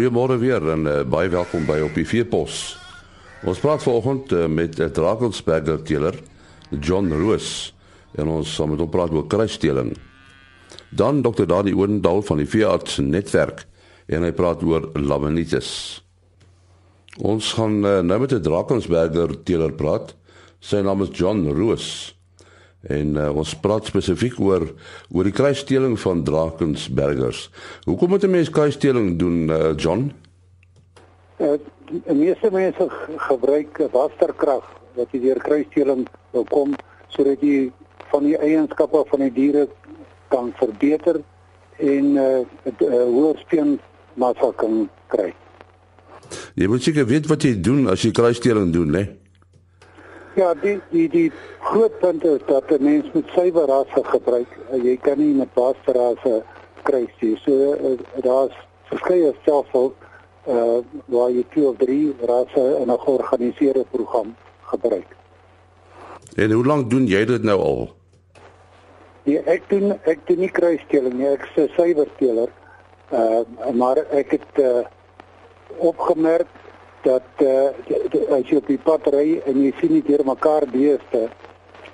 Goeiemôre weer en uh, baie welkom by op die Veepos. Ons praat vanoggend uh, met 'n Drakensberger teeler, John Roos, en ons gaan met hom praat oor kruisdeling. Dan Dr. Dani Oendal van die Veearts Netwerk en hy praat oor laminitis. Ons gaan uh, nou met 'n Drakensberger teeler praat. Sy naam is John Roos. En uh, ons praat spesifiek oor oor die kruisdeling van Drakensbergers. Hoekom moet 'n mens kruisdeling doen, uh, John? Uh, die meeste mense gebruik waterkrag wat jy deur kruisdeling kom sodat jy van die eienskappe van die diere kan verbeter en 'n uh, uh, hoër speenmassa kan kry. Jy moet seker weet wat jy doen as jy kruisdeling doen, né? Ja, die die die groot punt is dat 'n mens met suiwer rasse gebruik. Jy kan nie met vaste rasse kruis nie. So uh, daar's verskeie stelsels uh waar jy twee of drie rasse in 'n georganiseerde program gebruik. En hoe lank doen jy dit nou al? Ja, ek doen ek doen nie kruisdeling nie, ek is 'n suiwerteler. Uh maar ek het uh opgemerk dat uh as jy op die pad ry en jy sien nie deur mekaar beeste,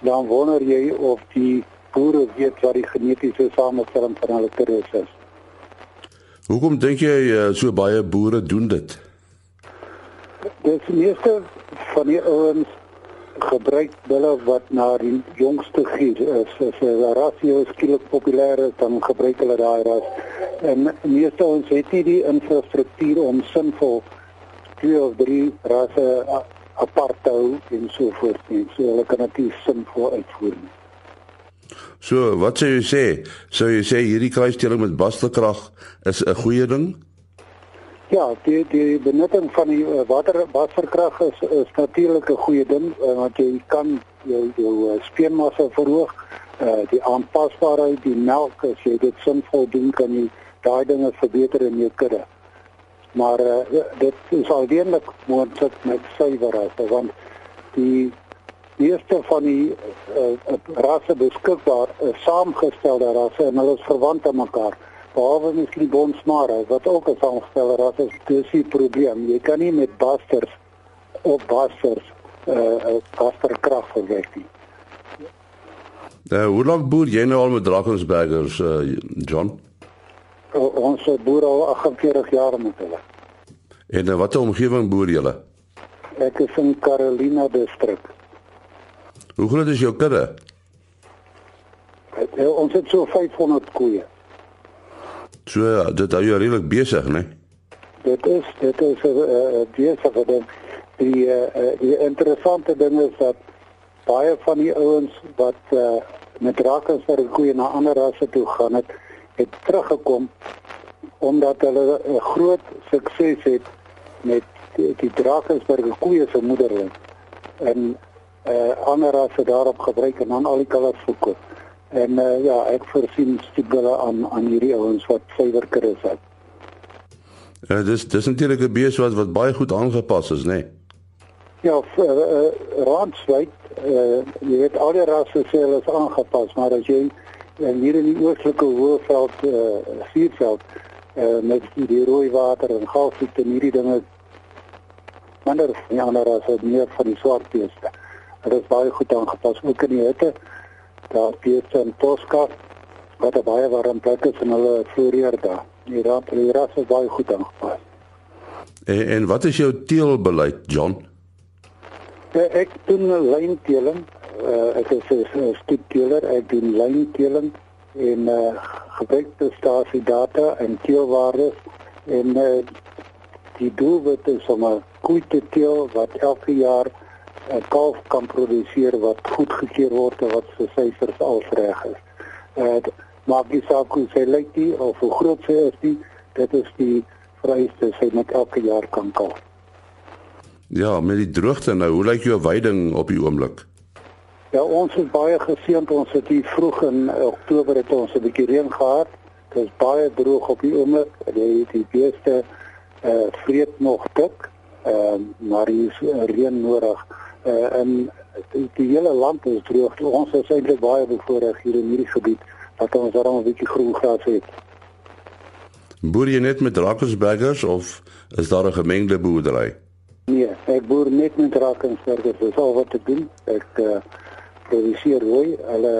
dan wonder jy of die boere weet wat die genetiese samestelling van hulle kuddes is. Hoekom dink jy uh, so baie boere doen dit? Dis meeste van die ouens gebruik hulle wat na die jongste gier is. As 'n rasio skielik populêr is, dan gebruik hulle daai ras. En meeste ons het nie die infrastruktuur om sinvol twee of drie rasse apart hou en so voort nie. So hulle kan dit sinvol uitvoer. Nie. So, wat sê jy sê? Sou jy sê hierdie kruisdeling met bastekrag is 'n goeie ding? Ja, die die benutting van die uh, water waterkrag is is natuurlik 'n goeie ding uh, want jy kan jou jou uh, speenmassa verhoog, uh, die aanpasbaarheid, die melk as jy dit sinvol doen kan jy daai dinge verbeter in jou kudde. Maar uh, dit is alweerlik moontlik met suiwerrasse want die meeste van die uh, rasse beskikbaar is saamgestelde rasse en hulle is verwant aan mekaar behalwe miskien bonsmare wat ook 'n saamsteller ras is, dis die probleem. Jy kan nie met basters of basters eh uh, basterkrag verwek nie. Nou, hoe lank boer jy nou al met Drakensbergers, uh, John? Ons boer al 48 jaar met hulle. En in watter omgewing boer julle? Ek is in Carolina distrik. Hoe groot is jou kudde? Ons het so 500 koeie. So dit hou jou redelik besig, né? Dit is dit is 'n uh, besige ding. Die uh, die interessante ding is dat baie van die ouens wat uh, met Drakensberg koeie na ander rasse toe gaan het, het teruggekom omdat hulle 'n groot sukses het met die, die Drakensberg koeie se moederling en uh, ander rasse daarop gebruik en dan al die kalvers verkoop. En uh, ja, ek voorsien stigbele aan aan hierdie ouens wat suiwerker is. Ja, dis dis natuurlik 'n bees wat wat baie goed aangepas is, né? Nee? Ja, uh, uh, raadswyd, uh, jy weet al die rasse sê hulle is aangepas, maar as jy en hier in die oostelike hoëveld uh, vierveld uh, met die rooi water en galsiekte en hierdie dinge minder van die ander rasse meer van die swart beeste. Dit is baie goed aangepas ook in die hitte daar beeste in Tosca wat baie warm plek is en hulle floreer daar. Die raad die ras is baie goed aangepas. En, en wat is jou teelbeleid, John? Ja, ek doen lynteeling. Uh, ek is 'n stoetteeler, ek doen lynteeling en uh, gebruik prestasie data en teelwaardes en uh, die doel is om 'n koei te teel wat elke jaar 'n kalf kan produseer wat goedgekeur word en wat sy syfers alreg is. Uh maar die saak hoe sy lyk die of hoe groot sy is die dit is die vereiste sy met elke jaar kan kalf. Ja, met die droogte nou, hoe lyk jou veiding op die oomblik? Ja, ons is baie geseënd. Ons het hier vroeg in Oktober het ons 'n bietjie reën gehad. Dit is baie droog op die oomblik. Die die beeste uh vreet nog dik. Ehm uh, maar hier is uh, reën nodig uh, in die, die hele land is droog. Ons is eintlik baie bevoordeel hier in hierdie gebied dat ons daar 'n bietjie groen gras het. Boer jy net met Drakensbergers of is daar 'n gemengde boerdery? Nee, ek boer net met Drakensbergers. Dis al wat ek doen. Ek uh, produseer rooi. Hulle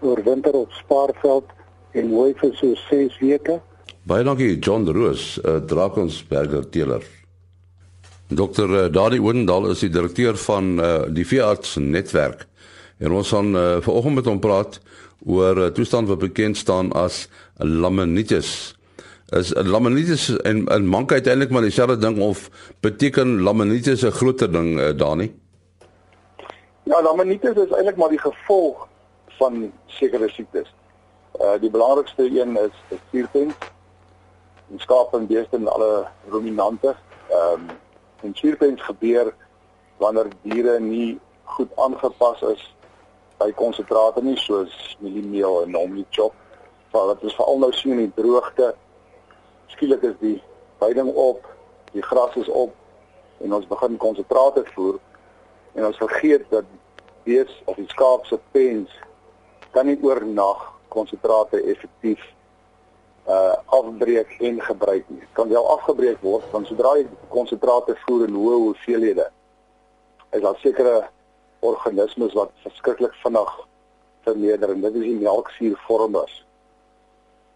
oorwinter op Spaarveld en rooi vir so 6 weke. Baie dankie John Roos, uh, Drakensberger teeler. Dr. Uh, Dani Oendal is die direkteur van uh, die veearts netwerk. En ons gaan uh, vanoggend met hom praat oor 'n uh, toestand wat bekend staan as laminitis. Is uh, laminitis en 'n mank uiteindelik maar dieselfde ding of beteken laminitis 'n groter ding uh, Dani? Ja, laminitis is eintlik maar die gevolg van sekere siektes. Uh die belangrikste een is suurpens. In skaap en beeste en alle ruminante. Ehm um, en suurpens gebeur wanneer diere nie goed aangepas is by konsentrate nie soos mieliemeel en normally chop. Maar dit is veral nou sien in die droogte. Skielik is die veiding op, die gras is op en ons begin konsentrate voer en ons vergeet dat bees of die skaap se pens kan nie oornag konsentrate effektief uh afbreek en gebruik nie. Kan wel afgebreek word want sodra jy konsentrate voer in hoë hoeveelhede is daar sekere organismes wat verskriklik vinnig vermeerder en dit is die melksuurvormers.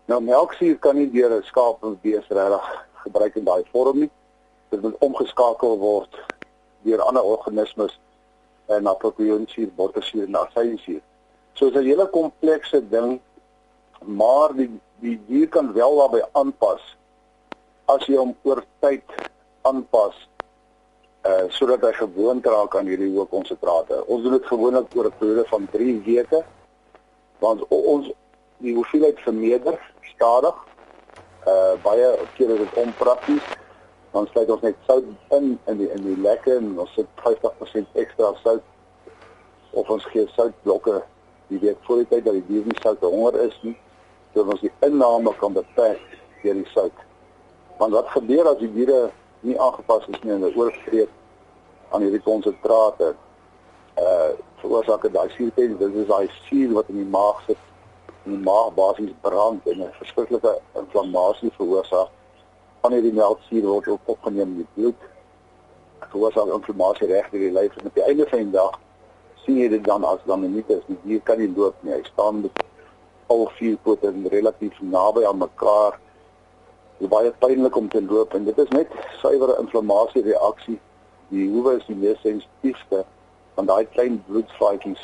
Nou melksuur kan nie deur 'n skaap of bees regtig gebruik in daai vorm nie. Dit moet omgeskakel word deur ander organismes en na proteïensuur, bottersuur en asynsuur. So dit is 'n hele komplekse ding, maar die die dier kan wel daarbey aanpas as jy hom oor tyd aanpas uh sodat hy gewoond raak aan hierdie hoë konsentrate. Ons doen dit gewoonlik oor 'n periode van 3 weke. Want ons die hoeveelheid vermeerder stadig. Uh baie kere is dit onprakties. Dan sluit ons net sout in in die in die lekke en ons sit 50% ekstra sout. Of ons gee soutblokke die week voor die tyd dat die dier nie sout honger is nie sodat ons die inname kan beperk deur die sout. Want wat gebeur as die diere nie aangepas is nie en hulle oorvreet aan hierdie konsentrate uh veroorsaak dit daai suurpens dit is daai suur wat in die maag sit in die maag basies brand en 'n verskriklike inflammasie veroorsaak van hierdie melksuur word ook opgeneem in die bloed veroorsaak inflammasie reg deur die lyf en op die einde van die dag sien jy dit dan as dan nie is die dier kan nie loop nie hy staan met al vier pote relatief naby aan mekaar Dit baie pynlik om te loop en dit is net suiwere inflammasie reaksie. Die hoewe is die mees sensitiefste van daai klein bloedvaatjies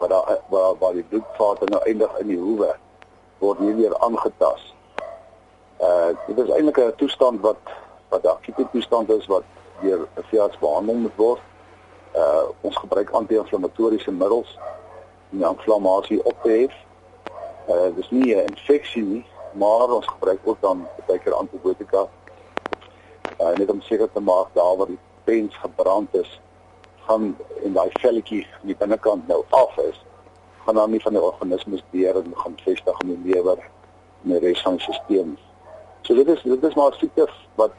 wat daar waar waar die bloedvate nou eindig in die hoewe word nie weer aangetas. Uh dit is eintlik 'n toestand wat wat 'n akute toestand is wat deur 'n veearts behandel moet word. Uh ons gebruik anti-inflammatoriese middels om die inflammasie op te hef. Uh dis nie 'n infeksie nie, maar ons gebruik ook dan baie keer antibiotika. Uh, net om seker te maak daar waar die pens gebrand is, gaan en daai velletjie aan die binnekant nou af is, gaan dan nie van die organismes deur en gaan vestig in die lewer en die res van die stelsel. So dit is dit is maar siekte wat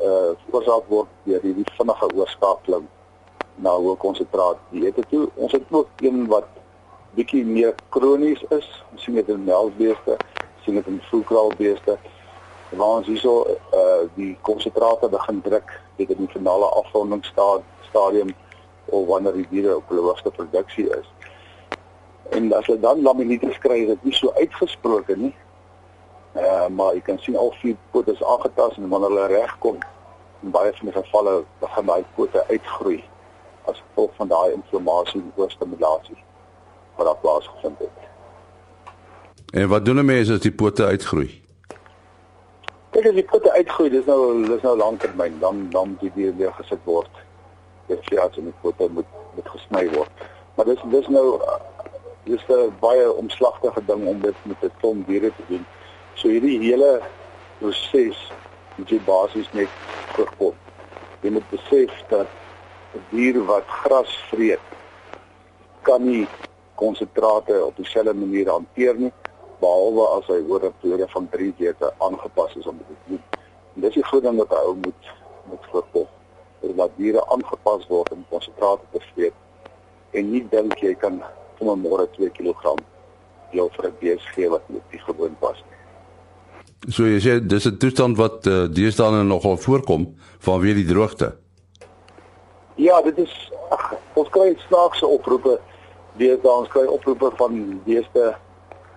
uh veroorsaak word deur die, die vinnige oorskakeling na hoë konsentraat dieete toe. Ons het ook een wat bietjie meer kronies is, ons sien dit in melkbeeste sien dit in voelkraalbeeste waar ons hierso uh die konsentrate begin druk dit in die finale afrondingsstadium of wanneer die diere op hulle hoogste produksie is. En as hulle dan laminitis kry, is dit nie so uitgesproke nie. Uh maar jy kan sien al vier pote is aangetast en wanneer hulle regkom, in baie van die gevalle begin daai pote uitgroei as gevolg van daai inflammasie en oorstimulasie wat daar plaasgevind het. En wat doen 'n mens as die pote uitgroei? Kyk as die pote uitgroei, dis nou dis nou lanktermyn, dan dan die dier weer gesit word. Dit sê as die pote moet moet gesny word. Maar dis dis nou dis 'n baie omslagtige ding om dit met 'n klomp diere te doen. So hierdie hele proses moet jy basies net voorkom. Jy moet besef dat 'n dier wat gras vreet kan nie konsentrate op dieselfde manier hanteer nie behalwe as hy oor 'n periode van 3 weke aangepas is om dit te doen. En dis die groot ding wat hy moet moet voorkom. Laat diere aangepas word om konsentrate te vreet en nie dink jy kan sommer môre 2 kg jou vir 'n bees gee wat nie die gewoon pas nie. So jy sê dis 'n toestand wat uh, deesdae nogal voorkom vanweë die droogte. Ja, dit is ag, ons kry snaakse oproepe. Deesdae ons kry oproepe van beeste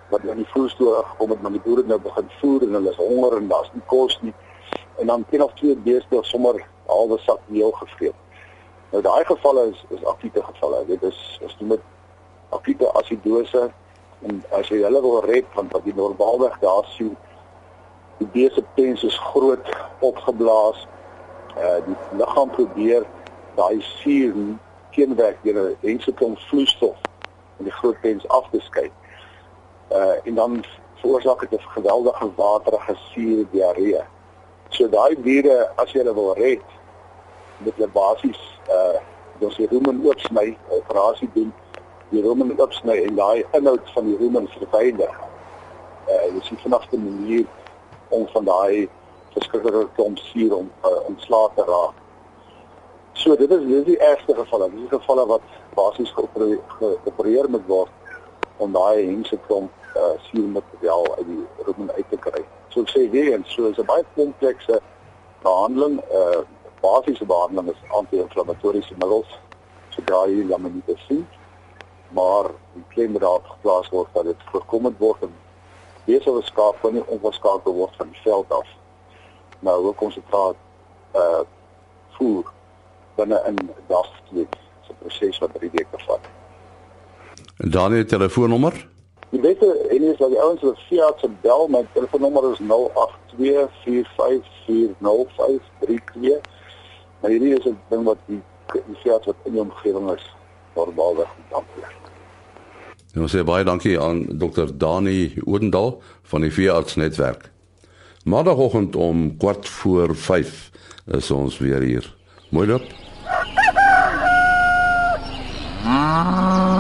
wat in die voerstoel gekom het, maar die boere nou begin voer en hulle is honger en daar's nie kos nie. En dan een of twee beeste sommer halwe sak meel gevreet. Nou daai gevalle is is akute gevalle. Dit is is doen met akute asidose en as jy hulle wil red van wat die normaalweg daar sien die beeste tens is groot opgeblaas. Uh die liggaam probeer daai suur teenwerk deur 'n ensiklom vloeistof in die groot tens af te skei. Uh en dan veroorsaak dit 'n geweldige waterige suur diarree. So daai diere as jy hulle wil red, moet hulle basies uh ons die rumen oopsny, operasie doen, die rumen oopsny en daai inhoud van die rumen verwyder. Uh dis die vinigste manier om van daai verskriklike klomp suur om uh, ontslae te raak. So dit is dis die ergste gevalle. Dis die gevalle wat basies geopereer moet word om daai hense klomp uh, suur materiaal uit die rumen uit te kry. So ek sê weer en so is 'n baie komplekse behandeling. Uh basiese behandeling is anti-inflammatoriese middels sodra jy laminiete sien. Maar die klem moet daar geplaas word dat dit voorkom word en besige skaap kan nie onverskakel word van die veld af. Nou hoe kom se praat uh voer binne in twee se proses wat drie weke vat. Dan die telefoonnommer? Die beste en is dat die ouens wat Fiat se bel, my telefoonnommer is 0824540532. Maar hierdie is 'n ding wat die die Fiat wat in die omgewing is, normaalweg hanteer. En ons sê baie dankie aan Dr. Dani Oudendal van die veeartsnetwerk. Maandagoggend om kwart voor 5 is ons weer hier. Mooi loop. Ah.